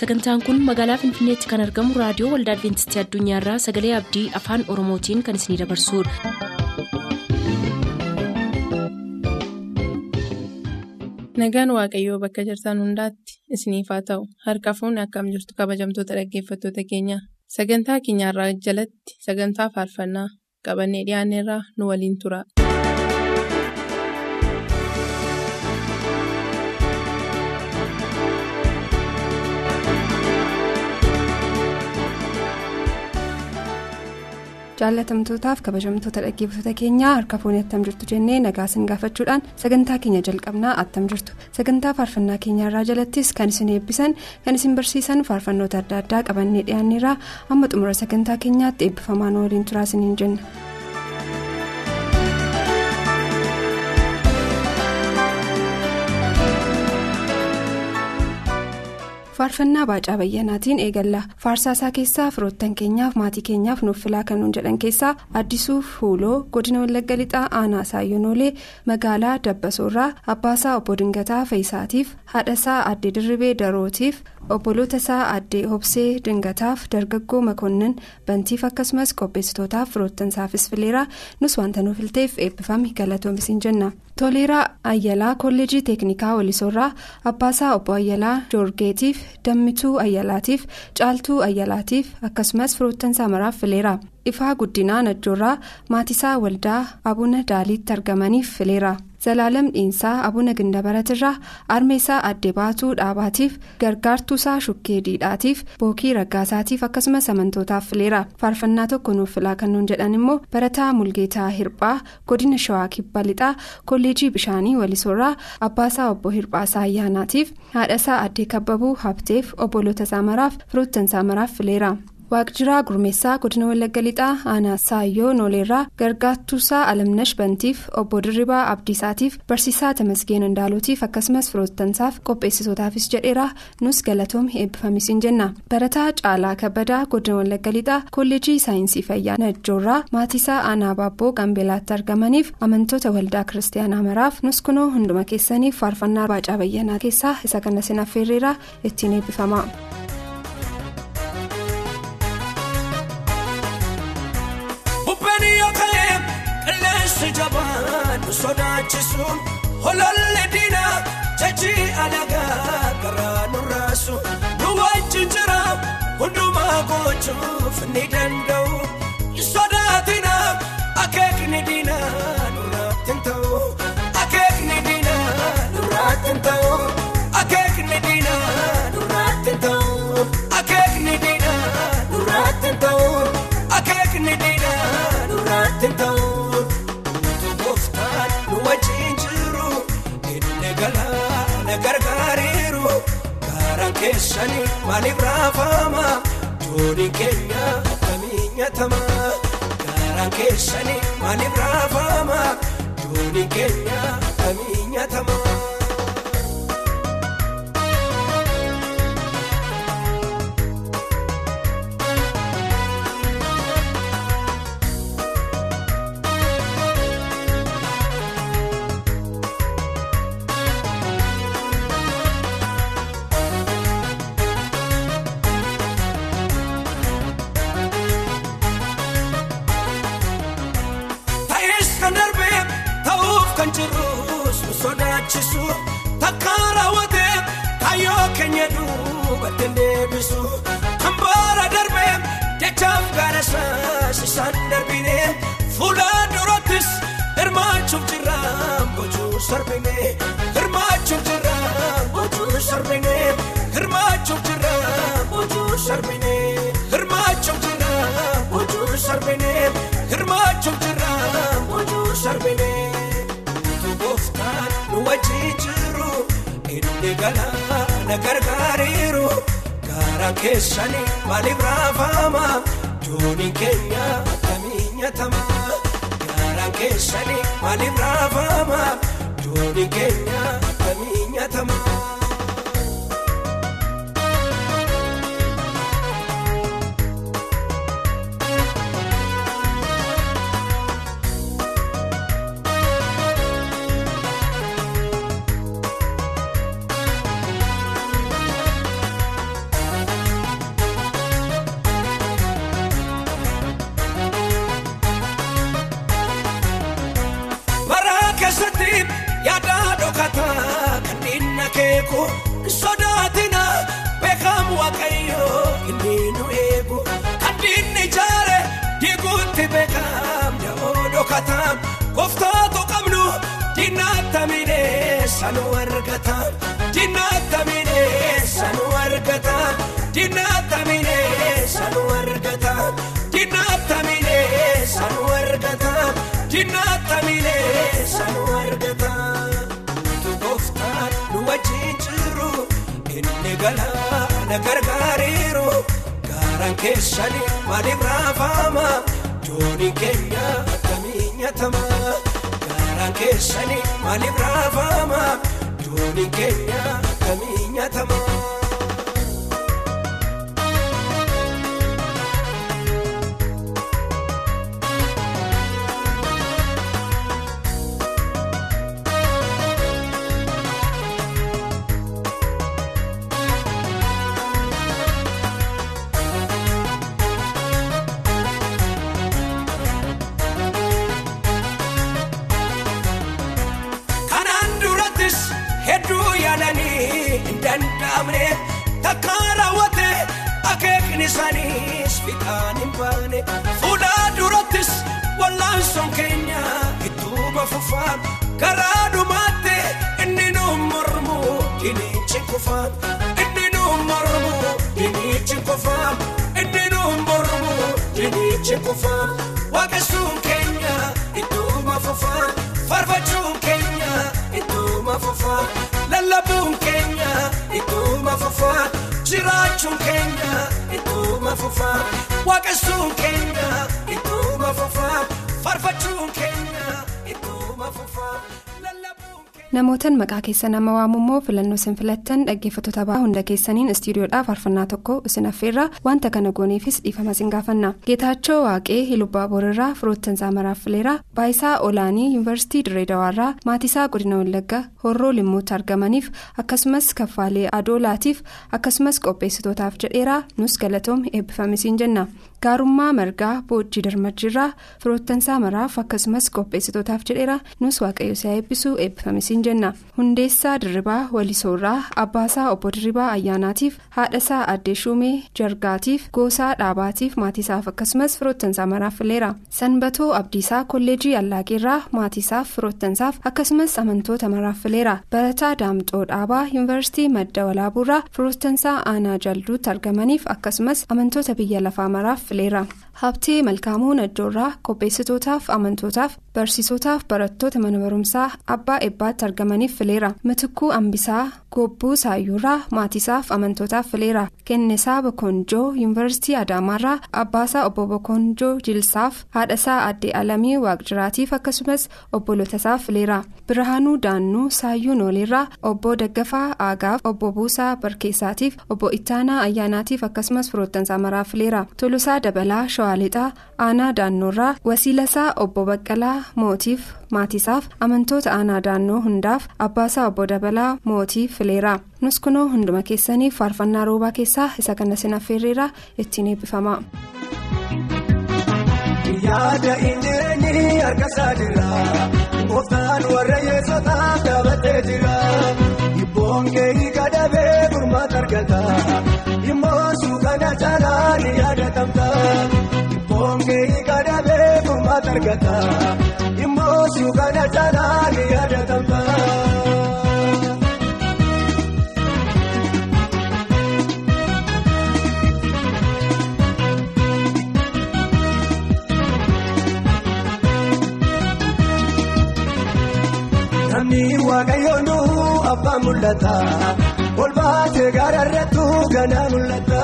sagantaan kun magaalaa finfinneetti kan argamu raadiyoo waldaa adventistii addunyaarraa sagalee abdii afaan oromootiin kan isinidabarsudha. nagaan waaqayyoo bakka jirtan hundaatti isiniif haa ta'u harka fuunni akkam jirtu kabajamtoota dhaggeeffattoota keenya sagantaa keenyarraa jalatti sagantaa faarfannaa qabannee dhiyaanneerraa nu waliin tura. Jaalatamtootaaf kabajamtoota dhaggeeffattoota keenyaa harka fuunee attam jirtu jennee nagaa isin gaafachuudhaan sagantaa keenya jalqabnaa attam jirtu sagantaa faarfannaa keenyaarraa jalattis kan isin eebbisan kan isin barsiisan faarfannoota adda addaa qabannee dhiyaanneerraa amma xumura sagantaa keenyaatti eebbifamaan waliin turaa jenna. Faarfannaa baacaa bayyanaatiin eegalla faarsaasaa keessaa firoottan keenyaaf maatii keenyaaf nuuf filaa kan nuun jedhan keessaa addisuuf fuuloo godina wallagga lixaa aanaa saayyonoolee magaalaa dabbasoorraa abbaasaa obbo dingataa fe'isaatiif haadhasaa addee dirribee darootiif obboloota isaa addee obsee dingataaf dargaggoo makoonnin bantiif akkasumas qopheessitootaaf firoottansaafis fileeraa nus wanta nuuf filteef eebbifame galatoomisin jenna. Toleeraa ayyalaa kolleejii teeknikaa walisoorraa abbaasaa obbo ayyalaa joorgeetiif dammituu ayyalaatiif caaltuu ayyalaatiif akkasumas firoottansaa maraaf fileera. Ifaa guddinaa najjoorraa maatisaa waldaa abuna daaliitti argamaniif fileera zalaalam dhiinsaa abuna gindabaratirraa armeesaa addee baatuu dhaabaatiif gargaartuusaa shukkee diidhaatiif bookii raggaasaatiif akkasumas amantootaaf fileera faarfannaa tokko nuuf filaa kan nuun jedhan immoo barataa mulgeetaa hirphaa godina shawaa kibba lixaa kolleejii bishaanii walisoorraa abbaasaa obbo hirphaasaa ayyaanaatiif haadhasaa addee kabbabuu habteef obboloota saamaraaf firoottan saamaraaf fileera. Waaqjiraa gurmeessaa godina wallagga lixaa aanaa saayyoo nooleerraa gargaartuusaa alamnash bantiif obbo dirribaa abdiisaatiif barsiisaa tamasgeen indaalootiif akkasumas firoottansaaf qopheessitootaafis jedheera. Nus galatoomii eebbifamisiin jenna. Barataa caalaa kabbadaa godina wallagga lixaa kolleejii saayinsii fayyaa najjoorraa maatiisaa aanaa baabboo gaambeelaatti argamaniif amantoota waldaa kiristaanaa maraaf nus kunoo hunduma keessaniif faarfannaa baacaa bayyanaa keessaa isa kana sinaffeerreeraa ittiin eebbifama. Sodaachisu hololli diinaa jajii alagaa karaa nurraasu nu wajjin jira hundumaa gochuuf ni danda'u maaliif raafama jooniin keenya akkamiin nyaatama gaaraan keessanii maaliif raafama jooniin keenya boojuu sarbine hirmaachuuf jirra boojuu sarbine hirmaachuuf jirra boojuu sarbine hirmaachuuf jirra boojuu sarbine hirmaachuuf jirra boojuu sarbine. nu wajjin jiru inni galaana gargaariiru gaaraan keessanii maaliif raafama jooniin keenya akkamiin nyaatama gaaraan keessanii maaliif raafama jooniin keenya akkamiin nyaatama. sodaatina beekamu waaqayyoo inni nu eegu kan diinni jaare diiguutti beekam da'oo dhokatam gooftaatu qabnu diinaatamine sanu argata diinaatamine sanu argata diinaatamine sanu argata diinaatamine sanu argata diinaatamine sanu argata. Galaana gargaariiru gaaraan keessanii maaliif raafama dooniin keenya akkamii nyaatama gaaraan keessanii maaliif raafama dooniin keenya akkamii nyaatama. Jiraachuun keenya ittuma fufaa waaqessuun keenya ittuma fufaa farfachuun keenya ittuma fufaa namootan maqaa keessa nama waamummoo filannoo isin filattan dhaggeeffattoota ba'aa hunda keessaniin istiidiyoodhaaf faarfannaa tokko isin affeerraa wanta kana gooneefis dhiifama isin gaafanna. Geetaachoo waaqee hilubbaa boorarraa firoottansaa maraaf fileeraa baayisaa olaanii yuunivarsiitii direedawaarraa maatisaa godina wallaggaa horroo limmuutti argamaniif akkasumas kaffaalee adoolaatiif akkasumas qopheessitootaaf jedheeraa nus galatoom eebbifamisiin jenna gaarummaa margaa boojjii darmajjiirraa firoottansaa maraaf akkasumas qopheessitootaaf jedheeraa nus waaqayyo si'a eebbisuu eebbifamisiin jenna. Hundeessaa dirribaa walisoorraa abbaasaa obbo dirribaa ayyaanaatiif haadhasaa addee shuumee jargaatiif goosaa dhaabaatiif maatiisaaf akkasumas firoottansaa maraaf fileera. Sanbatoo abdiisaa kolleejii allaaqeerraa maatiisaaf firoottansaaf akkasumas amantoota maraaf fileera. Barataa daamxoo dhaabaa yuunivarsiitii madda walaabuurraa firoottansaa aanaa jalduutti argamaniif akkasumas amantoota biyya lafaa maraaf fileera habtee malkaamuu najjoorraa qopheessitootaaf amantootaaf barsiisotaaf barattoota mana barumsaa abbaa eebbaatti argamaniif fileera mitikuu ambisaa gobbuu saayyuurraa maatiisaaf amantootaaf fileera kennesaa bokonjoo yuunivarsiitii adaamaarraa abbaasaa obbo bokonjoo jilsaaf haadhasaa addee alamii waaqjiraatiif akkasumas obbolotasaaf fileera birhaanuu daannuu saayyuu nooleerraa obbo daggafaa aagaaf obbo buusaa barkeessaatiif obbo ittaanaa ayyaanaatiif akkasumas firoottansaa maraaf fileera tolosaa dabalaa shawaalixaa aanaa daannoorraa wasiilasaa obbo baqqalaa mootiif maatiisaaf amantoota aanaa daannoo hundaaf abbaasaa obbo dabalaa mootiif fileera nus kunoo hunduma keessaniif faarfannaa roobaa keessaa isa kana sinaffeerreera ittiin eebbifama. yaada injireenyi harka isaa jira gooftaan warra yeessotaaf dhaabatee jira hibboon keeyi kadhabee gurmaata argata ni yaadatamta hibboon keeyi kadhabee gurmaata argata immoo suuqana caalaa ni yaadatamta. namni waaqayyoon du'u abbaan mul'ata ol baatee gaararrattu ganaa mul'ata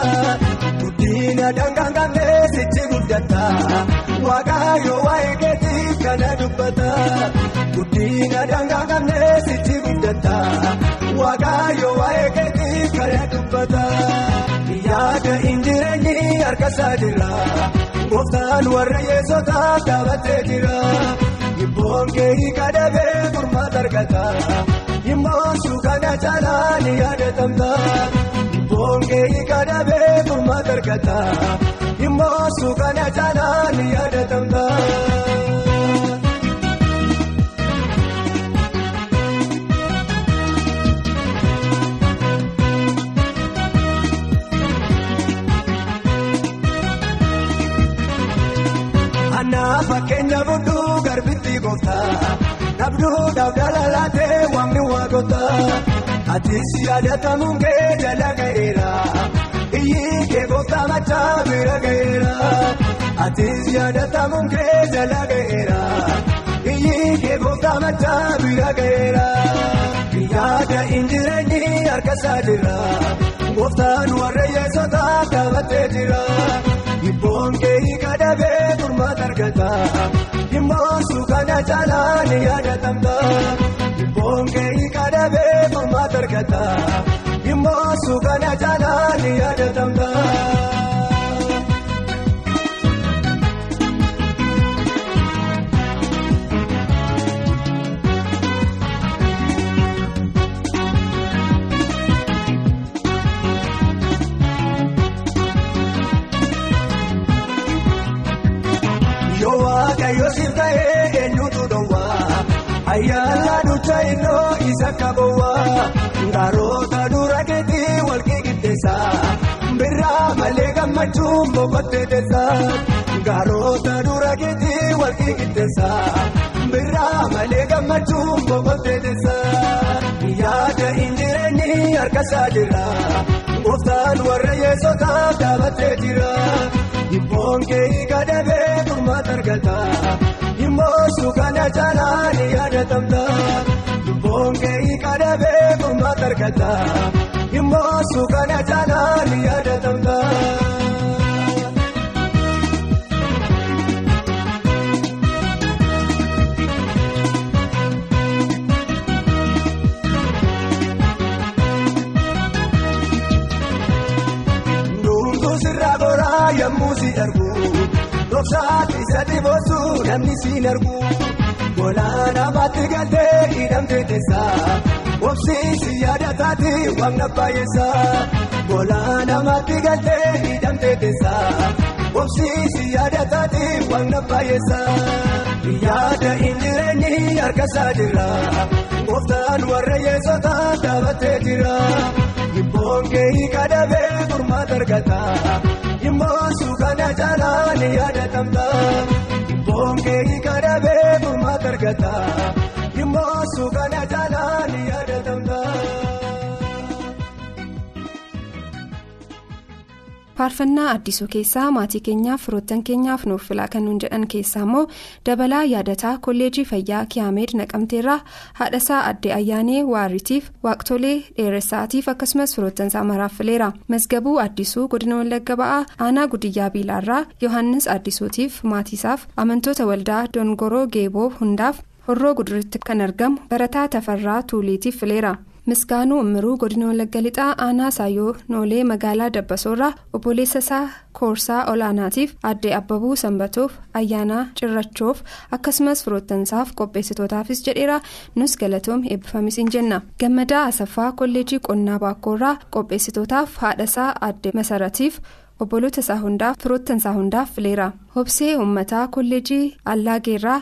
qabnee sichi guddata waaqayyo waa'ee keetiif kana dubbata guddina qabnee sichi guddata waaqayyo waa'ee keetiif kana dubbata yaada injireenyi harka isaa jira gooftaan warra yeessotaaf dhaabatee jira. Hibboon keeyi kadhabee gurmaata argata immoo suuqana caalaa ni yaadatamta. Koongee kadhabee furmaa dargata dhimmoo suuqana caalaa ni yaadatamta. Fakkeenya budduu garbitti goota dhabduu dhabdala laatee waamni waa goota. Waaqotaa atis yaadatamuun kee jala ga'eera iyyi kee gooftaa machaa bira ga'eera atis yaadatamuun kee jala ga'eera iyyi kee gooftaa machaa bira ga'eera yaada injireenyi harkasaa jira gooftaan warra yeessota qabatee jira. Ibboon kee kadhabee furmaata argata. Kana caalaa ni yaadatamta. Ibboon kee kadhabee furmaata argata. Dhimmoosuu kana caalaa ni yaadatamta. Kabowwaa ngaarota dura keetii walqii qixxeessaa birraa malee gammachuun boqottee teessaa ngaarota dura keetii walqii qixxeessaa birraa malee gammachuun boqottee teessaa yaada injireenyi harkasaa jira gooftaan warra yeessotaa dhaabatee jira. Ibboon kee kadhabee furmaata argata. Dhimmoosuu kana caalaa ni yaadatamta. Ibboon kee kadhabee furmaata argata. Dhimmoosuu kana caalaa ni yaadatamta. Yemmuu si argu dhoksaati sadi boosuu namni si argu golaan amaatti galtee hidhamtee teessaa obsiisi yaadataati wamna baay'eessaa golaan amaatti galtee hidhamtee teessaa obsiisi yaadataati wamna baay'eessaa yaada injireenyi harkasaa jira. Gooftaan warra yeessota dhaabatee jira. Ibboon kee kadhabee furmaata argata. Dhimmoosuu kana caalaa ni yaadatamta. Ibboon kee kadhabee furmaata argata. Dhimmoosuu kana faarfannaa addisuu keessaa maatii keenyaaf firoottan keenyaaf nuuf filaa kan nuun jedhan keessaa immoo dabalaa yaadataa kolleejii fayyaa kiyaameed naqamteerraa haadhasaa addee ayyaanee waaritiif waaqtolee dheeressaatiif akkasumas firoottansaa maraaf fileera masgabuu addisuu godina wallagga ba'aa aanaa gudiyyaa biilaarraa yohannis addisuutiif maatiisaaf amantoota waldaa dongoroo geeboo hundaaf horroo guduritti kan argamu barataa tafarraa tuuliitiif fileera. Misgaanuu ummiruu godina wallagga lixaa aanaa saayyoo noolee magaalaa dabbasoorraa obboleessa isaa koorsaa olaanaatiif addee abbabuu sanbatoof ayyaanaa cirrachoof akkasumas firoottansaaf qopheessitootaafis jedheera nus galatoom eebbifamis hin jenna gammadaa asaffaa kolleejii qonnaa baakkoorraa qopheessitootaaf haadhasaa addee masaratiif obboloota isaa hundaaf firoottansaa hundaaf fileera hobsee uummataa kolleejii allaageerraa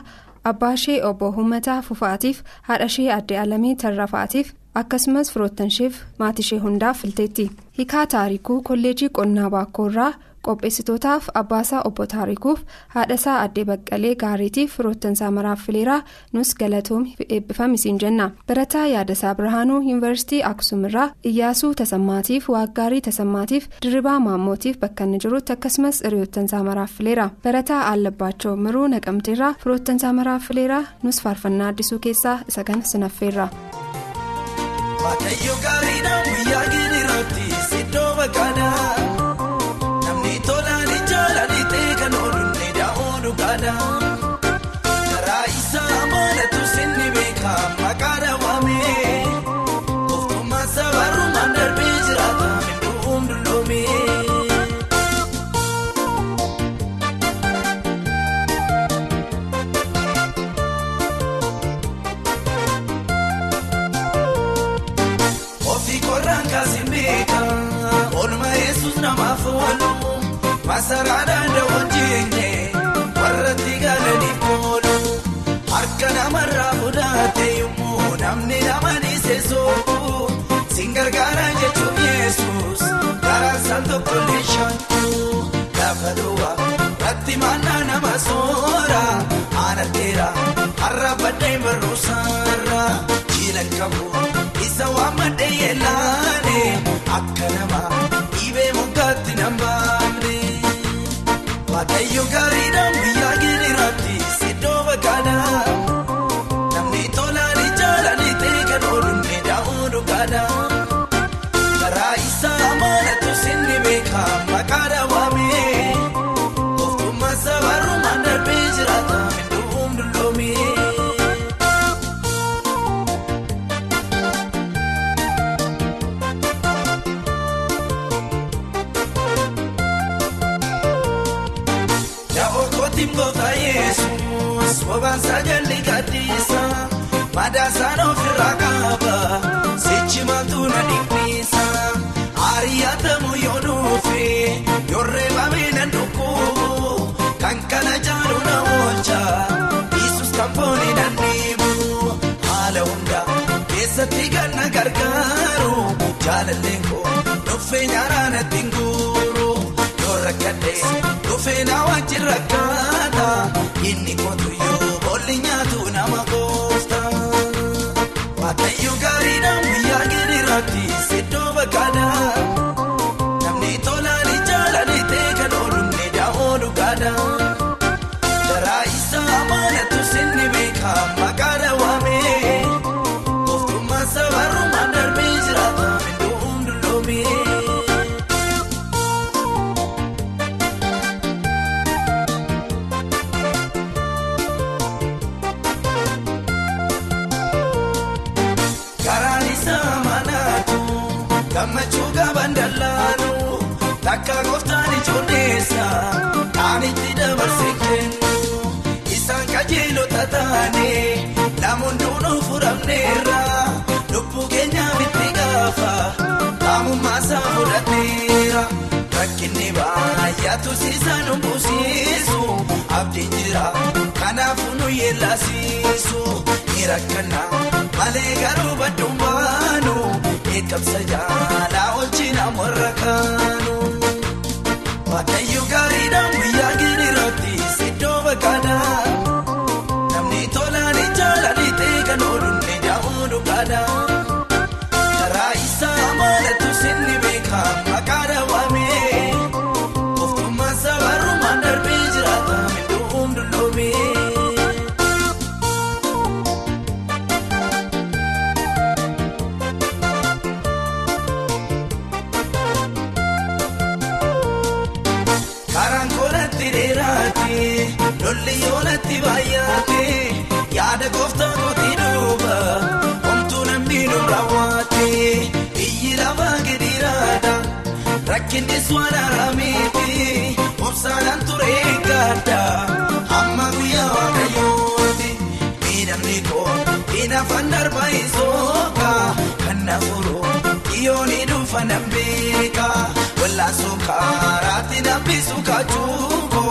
abbaashee obbo Hummataa Fufaatiif haadhashee addee Alamii Tarrafaatiif akkasumas firoottan-isheef maatishee hundaaf filteetti. Hiikaa Taarikuu Kolleejii Qonnaa Baakkoorraa qopheessitootaaf abbaasaa obbo Taarikuuf haadhasaa addee Baqqalee Gaariitiif firoottansaa maraaf fileeraa nus galatoom eebbifamisiin jenna. Barataa Yaadasaa Birhaanuu Yuunivarsiitii Aksuumirraa Iyyaasuu Tasammaatiif Waaggaarii Tasammaatiif Dirribaa Maammootiif bakka inni jirutti akkasumas hiriyoottansaa maraaf fileera. Barataa Allabbaachoo Miruu Naqamteerraa firoottansaa maraaf fileeraa nus faarfannaa addisuu keessaa isa kana sinaffeerra. Waaqayyo gaariidha guyyaa giriiraatti siddoo bakkaadha. keenye warra tigaadaniif oolu harka namarraa fudhate yommuu namni nama ni seesoo siin gargaara jechuun yesuus garaansaan tokko leeshaatu gaafa duwwaa irratti maannaa nama soora aanatteera har'a baddeen barruusaarra jiilakka bu'u isa waan maddeen yeelaane akka namaa. Goota Yesuus bobaan sagalli gadhiisa madaasaan ofirraa qaba sichi maaltu na dhiphisa ari'atamu yoo dhufe yorree baabee na dhukkubu kan kana jaalu na oolcha Yesuus kan fooni na dhiibu haala hundaa keessatti kan na gargaaru jaalalleen koo dhuffee nyaaraan natti hin dhuffee na wajjin rakkaata inni kootu yoo boolli nyaatu nama goosta. Waaqayyo gaariidhaan guyyaa giriiraatti siddoo bakkaadhaa. Rakkinni baay'aatu siisaan buusisu abdiin jira kanaafuu nu yeellasiisu ni rakkana malee garuu badduun baanu eeggabsa jaalaa oolchina warra kaanu. Waaqayyo gaariidhaan guyyaa giriiraatti siddoo bakkaadhaa. Namni tolaan ijaalaan ta'e kan oolunni daa'uu dhugaadhaa. Karaa hin afaan darbaa isooka kan na furu dhiyoonni dhufa nan beeka wal'aansoo karaatti nambisu kaachuuko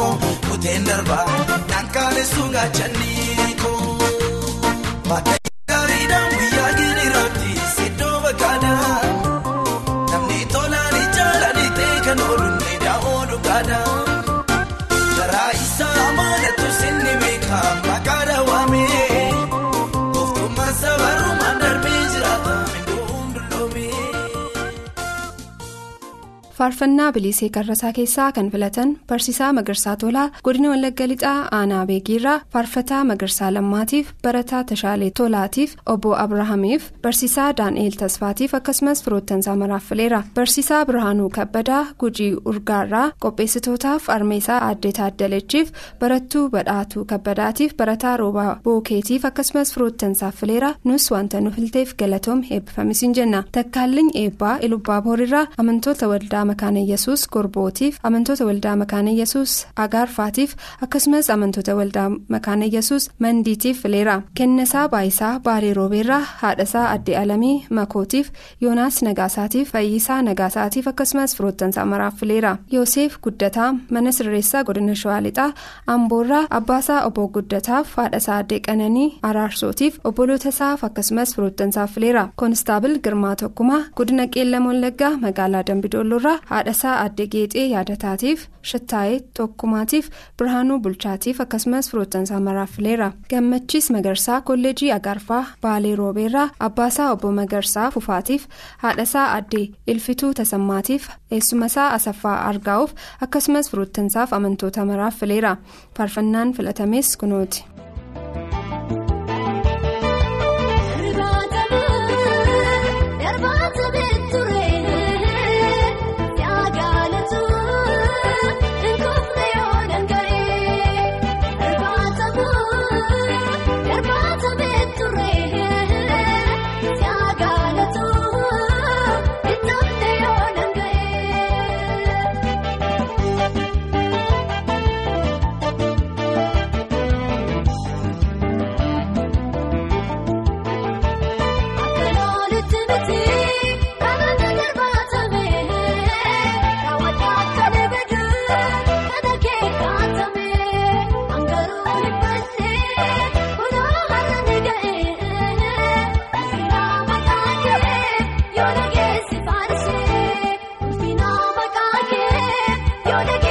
kuteen darbaa naan kaalessu gaachanniiko. Faarfannaa bilisee karrasaa keessaa kan filatan barsiisaa magarsaa tolaa godina wallagga lixaa aanaa beekiirraa faarfataa magarsaa lammaatiif barataa tashaalee tolaatiif obbo abrahaamiif barsiisaa daan'eel tasfaatiif akkasumas firoottansaa maraaffileera barsiisaa birhaanuu kabbadaa gujii urgaarraa qopheessitootaaf armeesaa addee taaddalechiif barattuu badhaatuu kabbadaatiif barataa roobaa bookeetiif akkasumas firoottansaaf fileera. Nus wanta nu filteef galatoom eebbifamisiin jenna. Takkaalliin eebbaa ilubbaa boorirraa amantoota waldaa makaana yesus gorbootiif amantoota waldaa makaana yesus agaarfaatiif akkasumas amantoota waldaa makaana yesus mandiitiif fileera kennesaa baayisaa baarii roobeerraa haadhasaa addee alamii makootiif yoonaas nagaasaatiif fayyisaa nagaasaatiif akkasumas firoottansaa maraaf fileera yoosef guddataa mana sirreessaa godina shawaa lixaa amboorraa abbaasaa obbo guddataaf haadhasaa addee qananii araarsootiif obbolootasaaf akkasumas firoottansaaf fileera koonistaabil girmaa tokkumaa godina qeellam wallaggaa magaalaa dambidoolloorraa haadhasaa adde geexee yaadataatiif shittaayee tokkumaatiif birhaanuu bulchaatiif akkasumas firoottansaa maraaffileera gammachiis magarsaa kolleejii agaarfaa baalee roobeerraa abbaasaa obbo magarsaa fufaatiif haadhasaa adde ilfituu tasammaatiif eessumasaa asaffaa argaa'uuf akkasumas firoottansaaf amantoota maraaffileera faarfannaan filatames kunooti. よで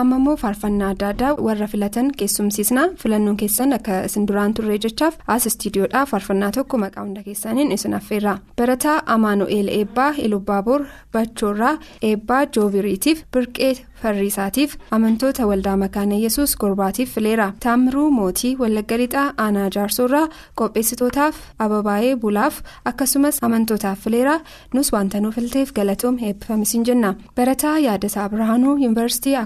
amma immoo faarfannaa adda addaa warra filatan keessumsiisna filannoon keessan akka isin duraan turre jechaaf as istiidiyoodhaa faarfannaa tokko maqaa hunda keessaniin isin affeerra. Barataa amaanu'eel eebbaa ilubbaaboor bachoorraa eebbaa joobiriitiif birqee farriisaatiif amantoota waldaa makaana yesus gorbaatiif fileera taamiruu mootii wallagga lixaa aanaa jaarsoorraa qopheessitootaaf ababaayee bulaaf akkasumas amantootaaf fileera nus wanta nu filteef galatoom eebbifamisiin jenna. Barataa yaadasaa birhaanuu yuunivarsiitii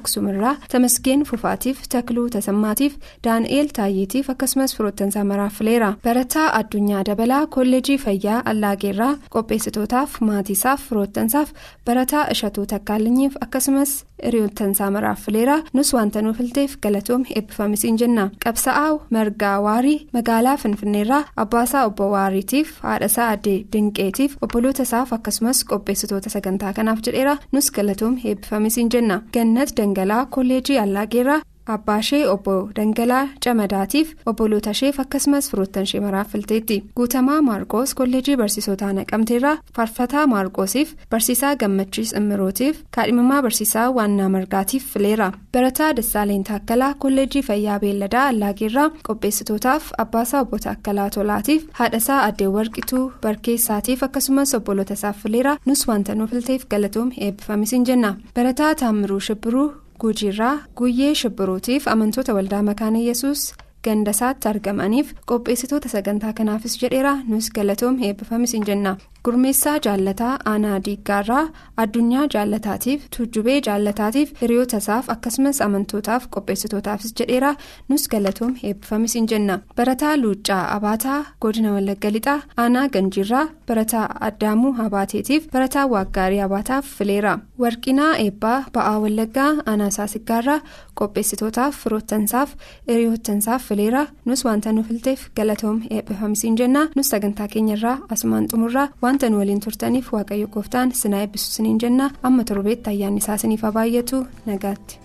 aksuumirraa tamasgeen fufaatiif takluu tasammaatiif daani'eel taayyeetiif akkasumas firoottansaa maraaf fileera barataa addunyaa dabalaa kolleejii fayyaa allaageerraa qopheessitootaaf maatiisaaf firoottansaaf barataa ishatuu takkaalinyiif akkasumas hiriyoottansaa maraaf fileera nus wanta nu filteef galatoom eebbifamisiin jenna qabsa'aa margaa waarii magaalaa finfinneerraa abbaasaa obbo waariitiif haadhasaa addee dinqeetiif obboloota isaaf akkasumas qopheessitoota sagantaa kanaaf jedheera nus galatoom eebbifamisiin jenna gannat dangalaa kolleejii allaageerraa abbaashee obbo dangalaa camadaatiif obboloota isheef akkasumas firoottan ishee maraaf filteetti guutamaa maarqoos kolleejii barsiisotaa naqamteerraa faarfataa maarqoosiif barsiisaa gammachiis immirootiif kaadhimamaa barsiisaa waannaa margaatiif fileera barataa dassaaleen taakkalaa kolleejii fayyaa beelladaa allaageerraa qopheessitootaaf abbaasaa obbo taakkalaa tolaatiif haadhasaa addee warqituu barkeessaatiif akkasumas obboloota isaaf fileera nus wanta nu filteef galatoom eebbifamisiin jenna barataa taamiruu shibbiruu. Guujiirraa guyyee shibbiruutiif amantoota waldaa makaana yesus gandasaatti argamaniif qopheessitoota sagantaa kanaafis jedheera. Nus galatoom eebbifamisiin jenna gurmeessaa jaallataa aanaa diiggaarraa addunyaa jaallataatiif tuujjubee jaallataatiif hiriyoota isaaf akkasumas amantootaaf qopheessitootaafis jedheera nus galatoom eebbifamisiin jenna barataa luuccaa abaataa godina wallagga lixaa aanaa ganjiirraa barataa addaamuu abaateetiif barataa waaggaarii abaataaf fileera warqinaa eebbaa ba'aa wallaggaa aanaa saasiggaarraa qopheessitootaaf firoottansaaf hiriyoottansaaf fileera nus wanta nu filteef galatoom eebbifamisiin jenna nus sagantaa keenyarraa asumaan xumurraa wanta nu waliin turtaniif waaqayyo gooftaan sinaa eebbisu siniin jenna amma torbeetti ayyaanni isaa siniif baay'atu nagaatti.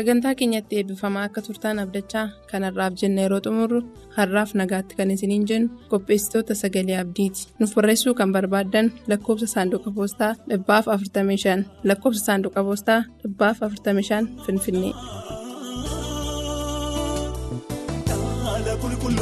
sagantaa keenyatti eebbifamaa akka turtaan abdachaa kanarraaf jenna yeroo xumurru har'aaf nagaatti kan isiniin jennu qopheessitoota sagalee abdiiti nuuf barreessuu kan barbaaddan lakkoobsa saanduqa poostaa dhibbaaf 45 lakkoobsa saanduqa poostaa dhibbaaf 45 finfinnee. Kun.